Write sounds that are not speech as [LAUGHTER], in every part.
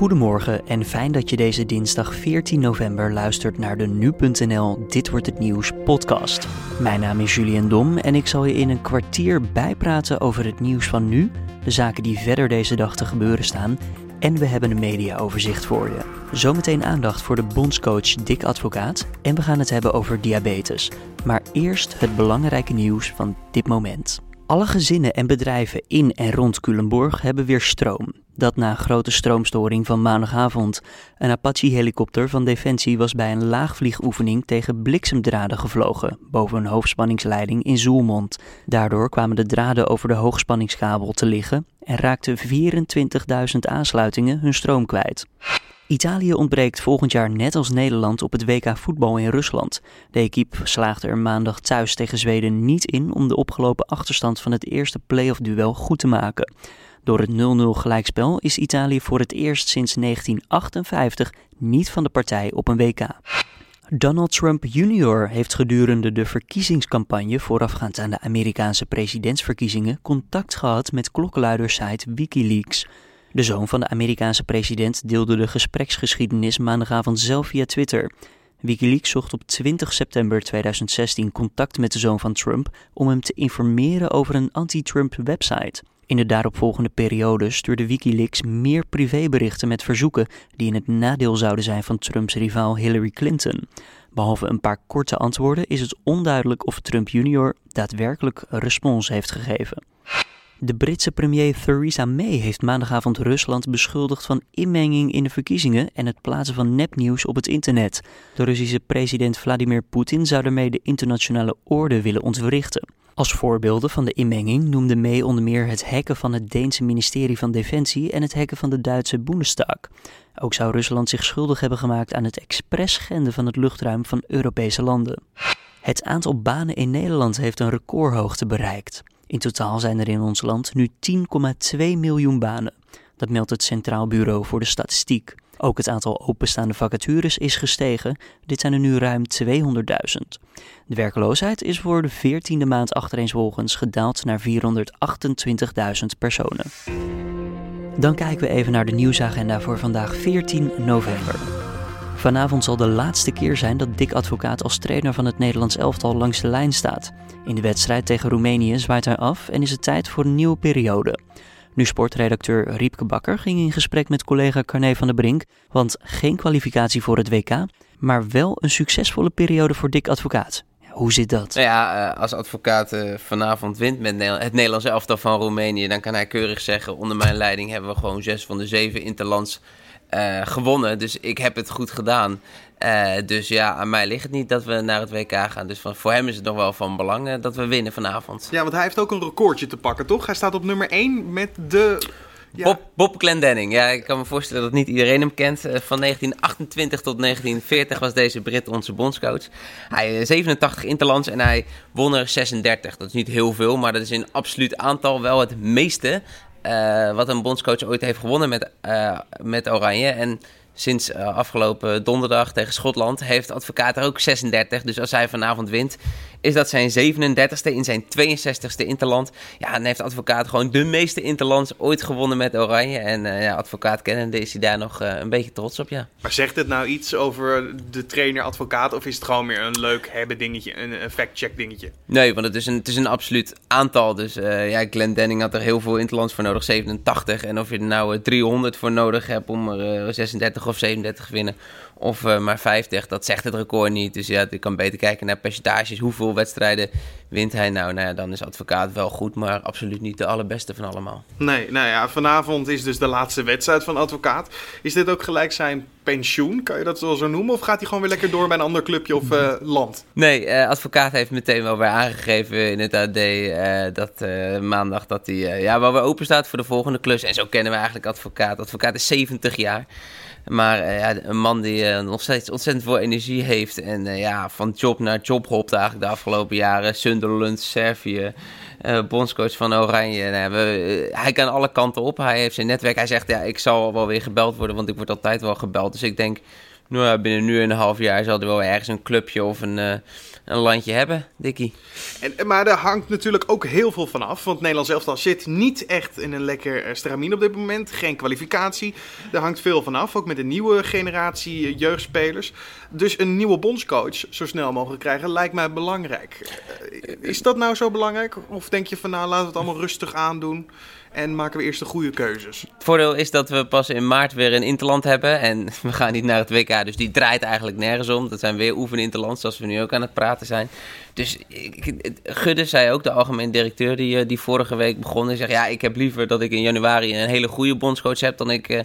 Goedemorgen en fijn dat je deze dinsdag 14 november luistert naar de Nu.nl Dit Wordt Het Nieuws podcast. Mijn naam is Julian Dom en ik zal je in een kwartier bijpraten over het nieuws van nu, de zaken die verder deze dag te gebeuren staan en we hebben een mediaoverzicht voor je. Zometeen aandacht voor de bondscoach Dick Advocaat en we gaan het hebben over diabetes. Maar eerst het belangrijke nieuws van dit moment. Alle gezinnen en bedrijven in en rond Culemborg hebben weer stroom. Dat na grote stroomstoring van maandagavond. Een Apache-helikopter van Defensie was bij een laagvliegoefening tegen bliksemdraden gevlogen boven een hoofdspanningsleiding in Zoelmond. Daardoor kwamen de draden over de hoogspanningskabel te liggen en raakten 24.000 aansluitingen hun stroom kwijt. Italië ontbreekt volgend jaar net als Nederland op het WK voetbal in Rusland. De equipe slaagde er maandag thuis tegen Zweden niet in om de opgelopen achterstand van het eerste play-off-duel goed te maken. Door het 0-0 gelijkspel is Italië voor het eerst sinds 1958 niet van de partij op een WK. Donald Trump Jr. heeft gedurende de verkiezingscampagne voorafgaand aan de Amerikaanse presidentsverkiezingen contact gehad met klokkenluidersite Wikileaks. De zoon van de Amerikaanse president deelde de gespreksgeschiedenis maandagavond zelf via Twitter. Wikileaks zocht op 20 september 2016 contact met de zoon van Trump om hem te informeren over een anti-Trump website. In de daaropvolgende periode stuurde Wikileaks meer privéberichten met verzoeken die in het nadeel zouden zijn van Trumps rivaal Hillary Clinton. Behalve een paar korte antwoorden is het onduidelijk of Trump Jr. daadwerkelijk respons heeft gegeven. De Britse premier Theresa May heeft maandagavond Rusland beschuldigd van inmenging in de verkiezingen en het plaatsen van nepnieuws op het internet. De Russische president Vladimir Poetin zou daarmee de internationale orde willen ontwrichten. Als voorbeelden van de inmenging noemde May onder meer het hacken van het Deense ministerie van Defensie en het hacken van de Duitse Bundestag. Ook zou Rusland zich schuldig hebben gemaakt aan het expres schenden van het luchtruim van Europese landen. Het aantal banen in Nederland heeft een recordhoogte bereikt. In totaal zijn er in ons land nu 10,2 miljoen banen. Dat meldt het Centraal Bureau voor de Statistiek. Ook het aantal openstaande vacatures is gestegen. Dit zijn er nu ruim 200.000. De werkloosheid is voor de 14e maand achtereenvolgens gedaald naar 428.000 personen. Dan kijken we even naar de nieuwsagenda voor vandaag 14 november. Vanavond zal de laatste keer zijn dat Dick Advocaat als trainer van het Nederlands elftal langs de lijn staat. In de wedstrijd tegen Roemenië zwaait hij af en is het tijd voor een nieuwe periode. Nu sportredacteur Riepke Bakker ging in gesprek met collega Carne van der Brink, want geen kwalificatie voor het WK, maar wel een succesvolle periode voor Dick Advocaat. Hoe zit dat? Nou ja, eh, als advocaat eh, vanavond wint met het Nederlands elftal van Roemenië, dan kan hij keurig zeggen: onder mijn leiding hebben we gewoon zes van de zeven interlands uh, gewonnen. Dus ik heb het goed gedaan. Uh, dus ja, aan mij ligt het niet dat we naar het WK gaan. Dus van, voor hem is het nog wel van belang uh, dat we winnen vanavond. Ja, want hij heeft ook een recordje te pakken, toch? Hij staat op nummer 1 met de... Ja. Bob, Bob Glendenning. Ja, ik kan me voorstellen dat niet iedereen hem kent. van 1928 tot 1940 was deze Brit onze bondscoach. Hij 87 interlands en hij won er 36. Dat is niet heel veel, maar dat is in absoluut aantal wel het meeste wat een bondscoach ooit heeft gewonnen met, met Oranje. En sinds uh, afgelopen donderdag tegen Schotland heeft advocaat er ook 36. Dus als hij vanavond wint, is dat zijn 37ste in zijn 62ste interland. Ja, en heeft advocaat gewoon de meeste interlands ooit gewonnen met Oranje. En uh, ja, advocaat kennende is hij daar nog uh, een beetje trots op, ja. Maar zegt het nou iets over de trainer-advocaat of is het gewoon meer een leuk hebben dingetje, een, fact-check dingetje? Nee, want het is een, het is een absoluut aantal. Dus ja, Glenn Denning had er heel veel interlands voor nodig, 87. En of je er nou 300 voor nodig hebt om er 36 of 37 te winnen of uh, maar 50, dat zegt het record niet. Dus ja, je kan beter kijken naar percentages. Hoeveel wedstrijden wint hij nou? Nou ja, dan is advocaat wel goed, maar absoluut niet de allerbeste van allemaal. Nee, nou ja, vanavond is dus de laatste wedstrijd van advocaat. Is dit ook gelijk zijn pensioen? Kan je dat zo noemen? Of gaat hij gewoon weer lekker door bij een ander clubje of uh, land? Nee, uh, advocaat heeft meteen wel weer aangegeven in het AD dat maandag dat hij ja, wel weer open staat voor de volgende klus. En zo kennen we eigenlijk advocaat. Advocaat is 70 jaar. Maar uh, ja, een man die uh, nog steeds ontzettend veel energie heeft. En uh, ja, van job naar job hopt eigenlijk de afgelopen jaren. Sunderland, Servië, bondscoach van Oranje. Nou, we, hij kan alle kanten op. Hij heeft zijn netwerk. Hij zegt, ja, ik zal wel weer gebeld worden, want ik word altijd wel gebeld. Dus ik denk Nou, binnen nu en een half jaar zal er wel ergens een clubje of een, uh, een landje hebben, Dikkie. En, maar daar hangt natuurlijk ook heel veel van af. Want Nederland zelf zit niet echt in een lekker uh, stramien op dit moment. Geen kwalificatie. Daar hangt veel van af. Ook met een nieuwe generatie uh, jeugdspelers. Dus een nieuwe bondscoach zo snel mogelijk krijgen lijkt mij belangrijk. is dat nou zo belangrijk? Of denk je van nou, laten we het allemaal rustig aandoen? En maken we eerst de goede keuzes. Het voordeel is dat we pas in maart weer een interland hebben. En [LAUGHS] we gaan niet naar het WK. Dus die draait eigenlijk nergens om. Dat zijn weer oefen interlands, zoals we nu ook aan het praten zijn. Dus Gudde zei ook, de algemeen directeur die, eh, die vorige week begon. Hij zegt, ja, ik heb liever dat ik in januari een hele goede bondscoach heb... dan ik uh,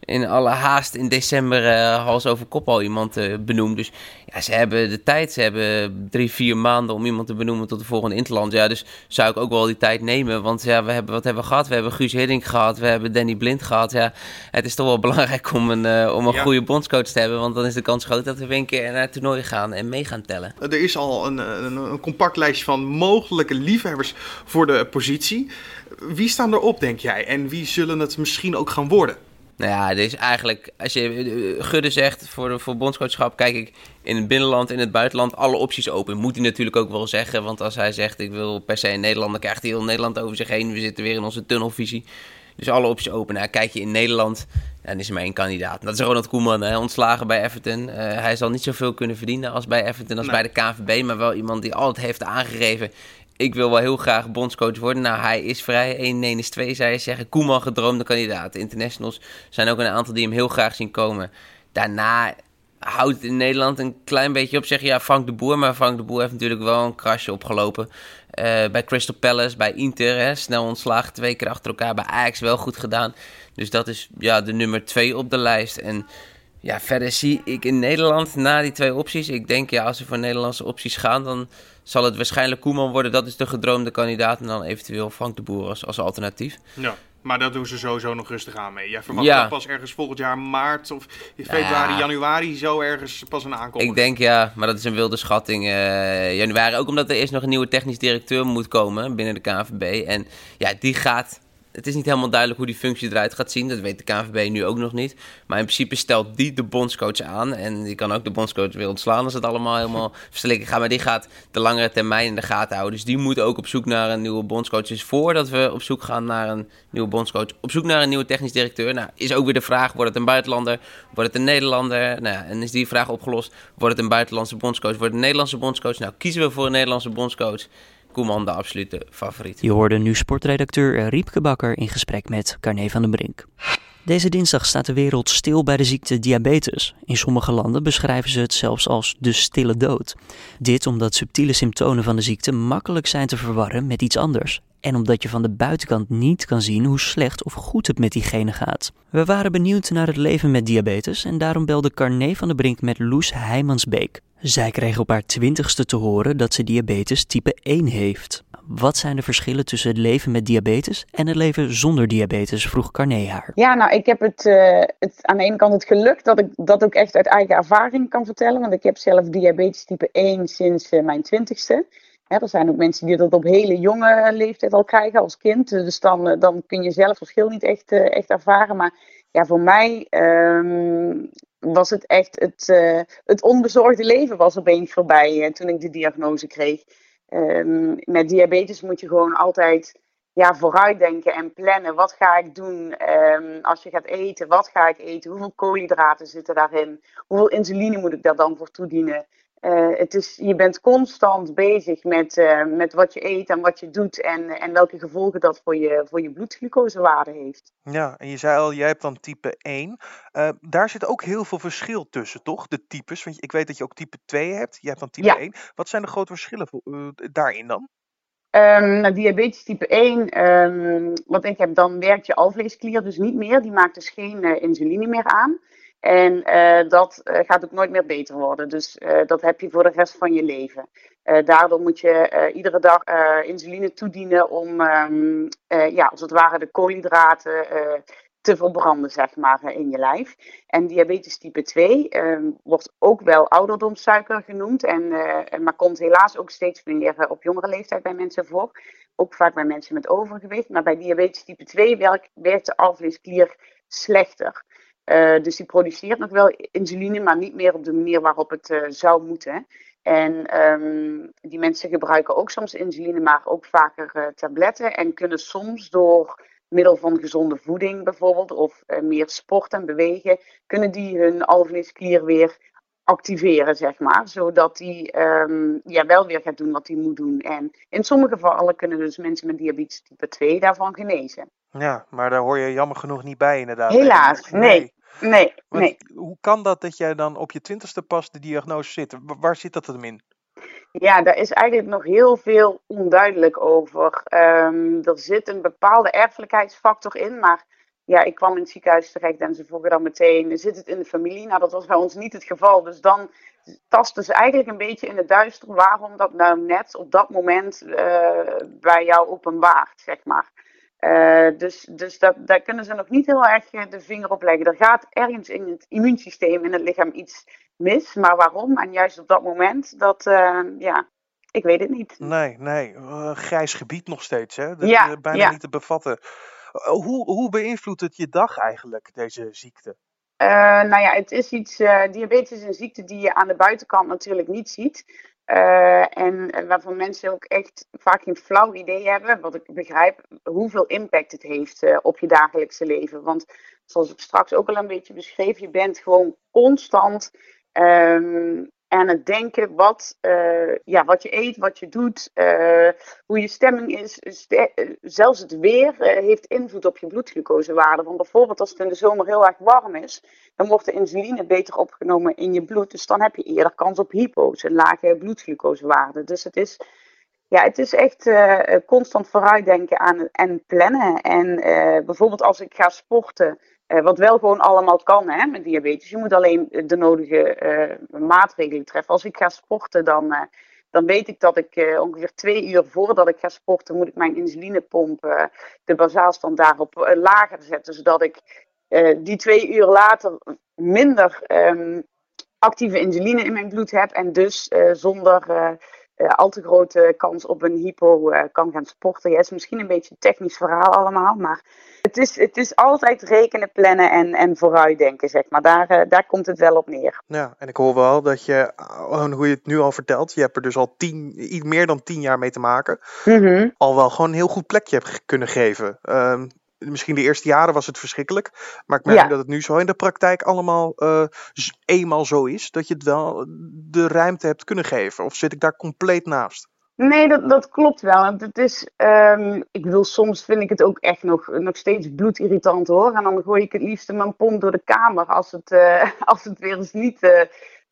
in alle haast in december uh, hals over kop al iemand uh, benoem. Dus ja, ze hebben de tijd. Ze hebben drie, vier maanden om iemand te benoemen tot de volgende interland. Ja, dus zou ik ook wel die tijd nemen. Want ja, we hebben, wat hebben we gehad? We hebben Guus Hiddink gehad. We hebben Danny Blind gehad. Ja, het is toch wel [LAUGHS] belangrijk om een, om een ja. goede bondscoach te hebben. Want dan is de kans groot dat we weer een keer naar het toernooi gaan en mee gaan tellen. Er is al een een, een, compact lijstje van mogelijke liefhebbers voor de positie. Wie staan erop, denk jij? En wie zullen het misschien ook gaan worden? Nou ja, dit is eigenlijk, als je eh, Gudde zegt voor, de, voor bondscoachschap, kijk ik in het binnenland, in het buitenland, alle opties open. Moet hij natuurlijk ook wel zeggen, want als hij zegt ik wil per se in Nederland, dan krijgt hij heel Nederland over zich heen. We zitten weer in onze tunnelvisie. Dus alle opties open. Nou, kijk je in Nederland, dan is er maar één kandidaat. Dat is Ronald Koeman, hè, ontslagen bij Everton. Uh, hij zal niet zoveel kunnen verdienen als bij Everton, als nee. bij de KNVB. Maar wel iemand die altijd heeft aangegeven... ik wil wel heel graag bondscoach worden. Nou, hij is vrij. 1 1 is 2, zou je zeggen. Koeman, gedroomde kandidaat. Internationals zijn ook een aantal die hem heel graag zien komen. Daarna houdt het in Nederland een klein beetje op. Zeg ja, Frank de Boer. Maar Frank de Boer heeft natuurlijk wel een krasje opgelopen. Uh, bij Crystal Palace, bij Inter. Snel ontslagen, twee keer achter elkaar. Bij Ajax wel goed gedaan. Dus dat is ja, de nummer twee op de lijst. En ja, verder zie ik in Nederland na die twee opties. Ik denk ja, als ze voor Nederlandse opties gaan, dan zal het waarschijnlijk Koeman worden. Dat is de gedroomde kandidaat. En dan eventueel Frank de Boer als, als alternatief. Ja. Maar dat doen ze sowieso nog rustig aan mee. Jij verwacht ja. pas ergens volgend jaar maart of februari, ja. januari zo ergens pas een aankondiging. Ik denk ja, maar dat is een wilde schatting. Uh, januari, ook omdat er eerst nog een nieuwe technisch directeur moet komen binnen de KNVB. En ja, die gaat het is niet helemaal duidelijk hoe die functie eruit gaat zien. Dat weet de KNVB nu ook nog niet. Maar in principe stelt die de bondscoach aan. En die kan ook de bondscoach weer ontslaan als het allemaal helemaal [LAUGHS] verslikken gaat. Maar die gaat de langere termijn in de gaten houden. Dus die moet ook op zoek naar een nieuwe bondscoach. Dus voordat we op zoek gaan naar een nieuwe bondscoach, op zoek naar een nieuwe technisch directeur. Nou, is ook weer de vraag: wordt het een buitenlander? Wordt het een Nederlander? Nou, en is die vraag opgelost? Wordt het een buitenlandse bondscoach? Wordt het een Nederlandse bondscoach? Nou, kiezen we voor een Nederlandse bondscoach. Koeman de absolute favoriet. Je hoorde nu sportredacteur Riepke Bakker in gesprek met Carne van den Brink. Deze dinsdag staat de wereld stil bij de ziekte diabetes. In sommige landen beschrijven ze het zelfs als de stille dood. Dit omdat subtiele symptomen van de ziekte makkelijk zijn te verwarren met iets anders. En omdat je van de buitenkant niet kan zien hoe slecht of goed het met diegene gaat. We waren benieuwd naar het leven met diabetes en daarom belde Carne van den Brink met Loes Heijmansbeek. Zij kreeg op haar twintigste te horen dat ze diabetes type 1 heeft. Wat zijn de verschillen tussen het leven met diabetes en het leven zonder diabetes? vroeg Carné haar. Ja, nou, ik heb het, uh, het, aan de ene kant het geluk dat ik dat ook echt uit eigen ervaring kan vertellen. Want ik heb zelf diabetes type 1 sinds uh, mijn twintigste. Er zijn ook mensen die dat op hele jonge leeftijd al krijgen als kind. Dus dan, uh, dan kun je zelf het verschil niet echt, echt ervaren. Maar ja, voor mij um, was het echt het, uh, het onbezorgde leven was opeens voorbij uh, toen ik de diagnose kreeg. Um, met diabetes moet je gewoon altijd ja, vooruitdenken en plannen. Wat ga ik doen um, als je gaat eten? Wat ga ik eten? Hoeveel koolhydraten zitten daarin? Hoeveel insuline moet ik daar dan voor toedienen? Uh, het is, je bent constant bezig met, uh, met wat je eet en wat je doet en, en welke gevolgen dat voor je, voor je bloedglucosewaarde heeft. Ja, en je zei al, jij hebt dan type 1. Uh, eh, daar zit ook heel veel verschil tussen, toch? De types. Want ik weet dat je ook type 2 hebt. Jij hebt dan type ja. 1. Wat zijn de grote verschillen daarin dan? Um, nou, diabetes type 1, um, wat ik heb, dan werkt je alvleesklier dus niet meer. Die maakt dus geen insuline meer aan. En uh, dat uh, gaat ook nooit meer beter worden. Dus uh, dat heb je voor de rest van je leven. daardoor moet je iedere dag insuline toedienen om, um, ja, als het ware, de koolhydraten te verbranden, zeg maar, in je lijf. En diabetes type 2 ehm, wordt ook wel ouderdomssuiker genoemd. En, maar komt helaas ook steeds meer op jongere leeftijd bij mensen voor. Ook vaak bij mensen met overgewicht. Maar bij diabetes type 2 werkt, werkt de alvleesklier slechter. Dus die produceert nog wel insuline, maar niet meer op de manier waarop het zou moeten. En ehm, die mensen gebruiken ook soms insuline, maar ook vaker tabletten. En kunnen soms door middel van gezonde voeding bijvoorbeeld, of meer sport en bewegen, kunnen die hun alvleesklier weer activeren, zeg maar. Zodat die ehm, ja, wel weer gaat doen wat hij moet doen. En in sommige gevallen kunnen dus mensen met diabetes type 2 daarvan genezen. Ja, maar daar hoor je jammer genoeg niet bij inderdaad. Helaas, nee. Nee, nee. Hoe kan dat dat jij dan op je twintigste pas de diagnose zit? Waar zit dat hem in? Ja, daar is eigenlijk nog heel veel onduidelijk over. Um, er zit een bepaalde erfelijkheidsfactor in, maar ja, ik kwam in het ziekenhuis terecht en ze vroegen dan meteen, zit het in de familie? Nou, dat was bij ons niet het geval. Dus dan tasten ze eigenlijk een beetje in het duister waarom dat nou net op dat moment uh, bij jou openbaart, zeg maar. Uh, dus dus dat, daar kunnen ze nog niet heel erg eh, de vinger op leggen. Er gaat ergens in het immuunsysteem in het lichaam iets mis, maar waarom? En juist op dat moment, dat, uh, ja, ik weet het niet. Nee, nee, grijs gebied nog steeds, hè? Dat ja, bijna niet te bevatten. Eh, hoe, hoe beïnvloedt het je dag eigenlijk, deze ziekte? Nou ja, het is iets. Diabetes is een ziekte die je aan de buitenkant natuurlijk niet ziet. Uh, en waarvan mensen ook echt vaak geen flauw idee hebben, wat ik begrijp, hoeveel impact het heeft op je dagelijkse leven. Want zoals ik straks ook al een beetje beschreef, je bent gewoon constant um, aan het denken wat, uh, ja, wat je eet, wat je doet, uh, hoe je stemming is. zelfs het weer heeft invloed op je bloedglucosewaarde. Want bijvoorbeeld als het in de zomer heel erg warm is, dan wordt de insuline beter opgenomen in je bloed. Dus dan heb je eerder kans op hypo's, een lage bloedglucosewaarde. Dus het is, ja, het is echt constant vooruitdenken aan en plannen. En bijvoorbeeld als ik ga sporten. Uh, wat wel gewoon allemaal kan hè, met diabetes. Je moet alleen de nodige uh, maatregelen treffen. Als ik ga sporten, dan, uh, dan weet ik dat ik ongeveer twee uur voordat ik ga sporten, moet ik mijn insulinepomp, de basaalstand daarop lager zetten. Zodat ik die twee uur later minder um, actieve insuline in mijn bloed heb. En dus zonder al te grote kans op een hypo uh, kan gaan sporten. Ja, is misschien een beetje een technisch verhaal allemaal, maar het is, het is altijd rekenen, plannen en, en vooruitdenken, zeg maar. Daar, uh, daar komt het wel op neer. Ja, en ik hoor wel dat je, hoe je het nu al vertelt, je hebt er dus al tien, iets meer dan tien jaar mee te maken, mm -hmm. al wel gewoon een heel goed plekje hebt kunnen geven. Um, misschien de eerste jaren was het verschrikkelijk. Maar ik merk dat het nu zo in de praktijk allemaal uh, eenmaal zo is. Dat je het wel de ruimte hebt kunnen geven. Of zit ik daar compleet naast? Nee, dat, dat klopt wel. Want het is, um, ik bedoel, soms vind ik het ook echt nog, nog steeds bloedirritant hoor. En dan gooi ik het liefst mijn pomp door de kamer als het, uh, [LAUGHS] als het weer eens niet uh,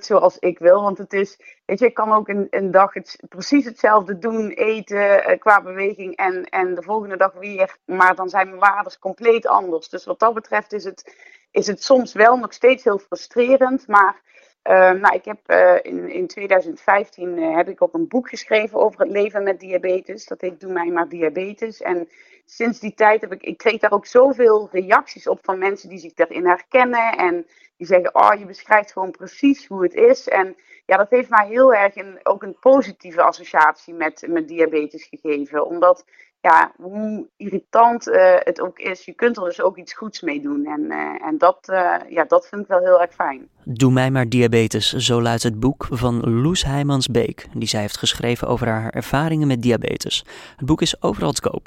zoals ik wil. Want het is, weet je, ik kan ook een, een dag het, precies hetzelfde doen, eten uh, qua beweging en, en de volgende dag weer. Maar dan zijn mijn waarden compleet anders. Dus wat dat betreft is het, is het soms wel nog steeds heel frustrerend. Maar nou, ik heb uh, in, in 2015 uh, heb ik ook een boek geschreven over het leven met diabetes. Dat heet Doe mij maar diabetes. En sinds die tijd heb ik, ik kreeg daar ook zoveel reacties op van mensen die zich daarin herkennen. En die zeggen, oh, je beschrijft gewoon precies hoe het is. En ja, dat heeft mij heel erg ook een positieve associatie met, met diabetes gegeven. Omdat, ja, hoe irritant uh, het ook is, je kunt er dus ook iets goeds mee doen. En, uh, en dat, uh, ja, dat vind ik wel heel erg fijn. Doe mij maar diabetes, zo luidt het boek van Loes Heijmans-Beek, die zij heeft geschreven over haar ervaringen met diabetes. Het boek is overal te koop.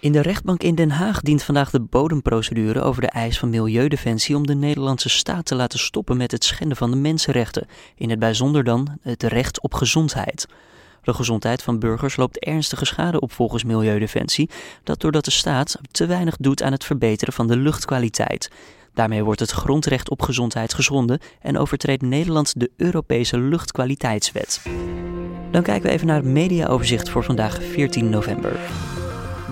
In de rechtbank in Den Haag dient vandaag de bodemprocedure over de eis van Milieudefensie om de Nederlandse staat te laten stoppen met het schenden van de mensenrechten, in het bijzonder dan het recht op gezondheid. De gezondheid van burgers loopt ernstige schade op volgens Milieudefensie, dat doordat de staat te weinig doet aan het verbeteren van de luchtkwaliteit. Daarmee wordt het grondrecht op gezondheid geschonden en overtreedt Nederland de Europese luchtkwaliteitswet. Dan kijken we even naar het mediaoverzicht voor vandaag 14 november.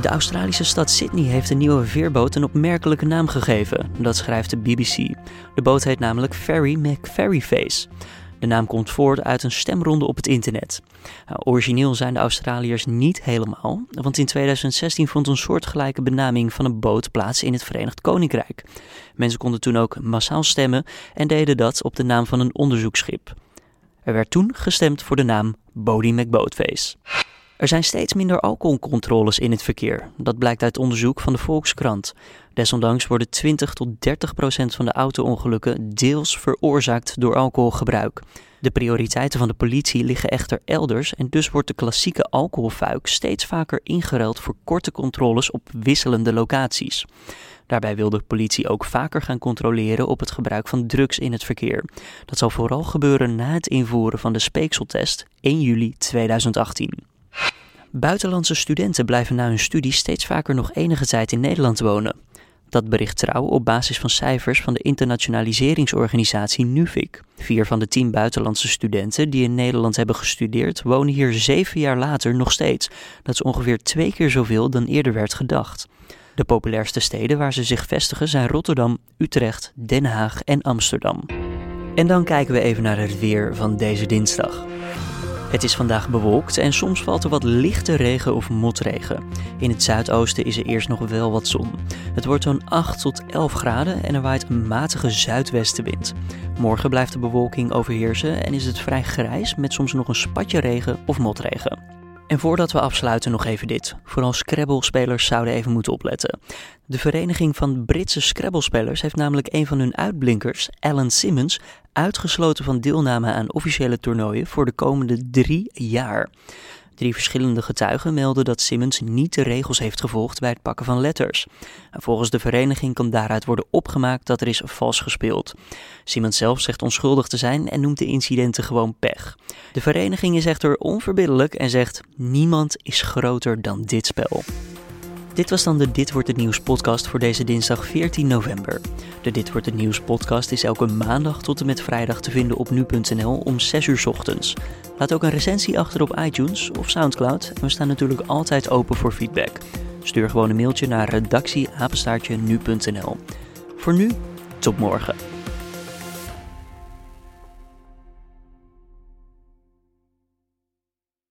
De Australische stad Sydney heeft een nieuwe veerboot een opmerkelijke naam gegeven. Dat schrijft de BBC. De boot heet namelijk Ferry McFerryface. De naam komt voort uit een stemronde op het internet. Nou, origineel zijn de Australiërs niet helemaal, want in 2016 vond een soortgelijke benaming van een boot plaats in het Verenigd Koninkrijk. Mensen konden toen ook massaal stemmen en deden dat op de naam van een onderzoeksschip. Er werd toen gestemd voor de naam Bodie McBoatface. Er zijn steeds minder alcoholcontroles in het verkeer. Dat blijkt uit onderzoek van de Volkskrant. Desondanks worden 20 tot 30 procent van de auto-ongelukken deels veroorzaakt door alcoholgebruik. De prioriteiten van de politie liggen echter elders en dus wordt de klassieke alcoholfuik steeds vaker ingeruild voor korte controles op wisselende locaties. Daarbij wil de politie ook vaker gaan controleren op het gebruik van drugs in het verkeer. Dat zal vooral gebeuren na het invoeren van de speekseltest 1 juli 2018. Buitenlandse studenten blijven na hun studie steeds vaker nog enige tijd in Nederland wonen. Dat bericht trouw op basis van cijfers van de internationaliseringsorganisatie NUFIC. Vier van de tien buitenlandse studenten die in Nederland hebben gestudeerd, wonen hier zeven jaar later nog steeds. Dat is ongeveer twee keer zoveel dan eerder werd gedacht. De populairste steden waar ze zich vestigen zijn Rotterdam, Utrecht, Den Haag en Amsterdam. En dan kijken we even naar het weer van deze dinsdag. Het is vandaag bewolkt en soms valt er wat lichte regen of motregen. In het zuidoosten is er eerst nog wel wat zon. Het wordt zo'n 8 tot 11 graden en er waait een matige zuidwestenwind. Morgen blijft de bewolking overheersen en is het vrij grijs met soms nog een spatje regen of motregen. En voordat we afsluiten nog even dit. Vooral Scrabble-spelers zouden even moeten opletten. De Vereniging van Britse Scrabble-spelers heeft namelijk een van hun uitblinkers, Alan Simmons, uitgesloten van deelname aan officiële toernooien voor de komende drie jaar. Drie verschillende getuigen melden dat Simmons niet de regels heeft gevolgd bij het pakken van letters. Volgens de vereniging kan daaruit worden opgemaakt dat er is vals gespeeld. Simmons zelf zegt onschuldig te zijn en noemt de incidenten gewoon pech. De vereniging is echter onverbiddelijk en zegt: niemand is groter dan dit spel. Dit was dan de Dit wordt het nieuws podcast voor deze dinsdag 14 november. De Dit wordt het nieuws podcast is elke maandag tot en met vrijdag te vinden op nu.nl om 6 uur ochtends. Laat ook een recensie achter op iTunes of Soundcloud en we staan natuurlijk altijd open voor feedback. Stuur gewoon een mailtje naar redactieapenstaartje nu.nl. Voor nu, tot morgen.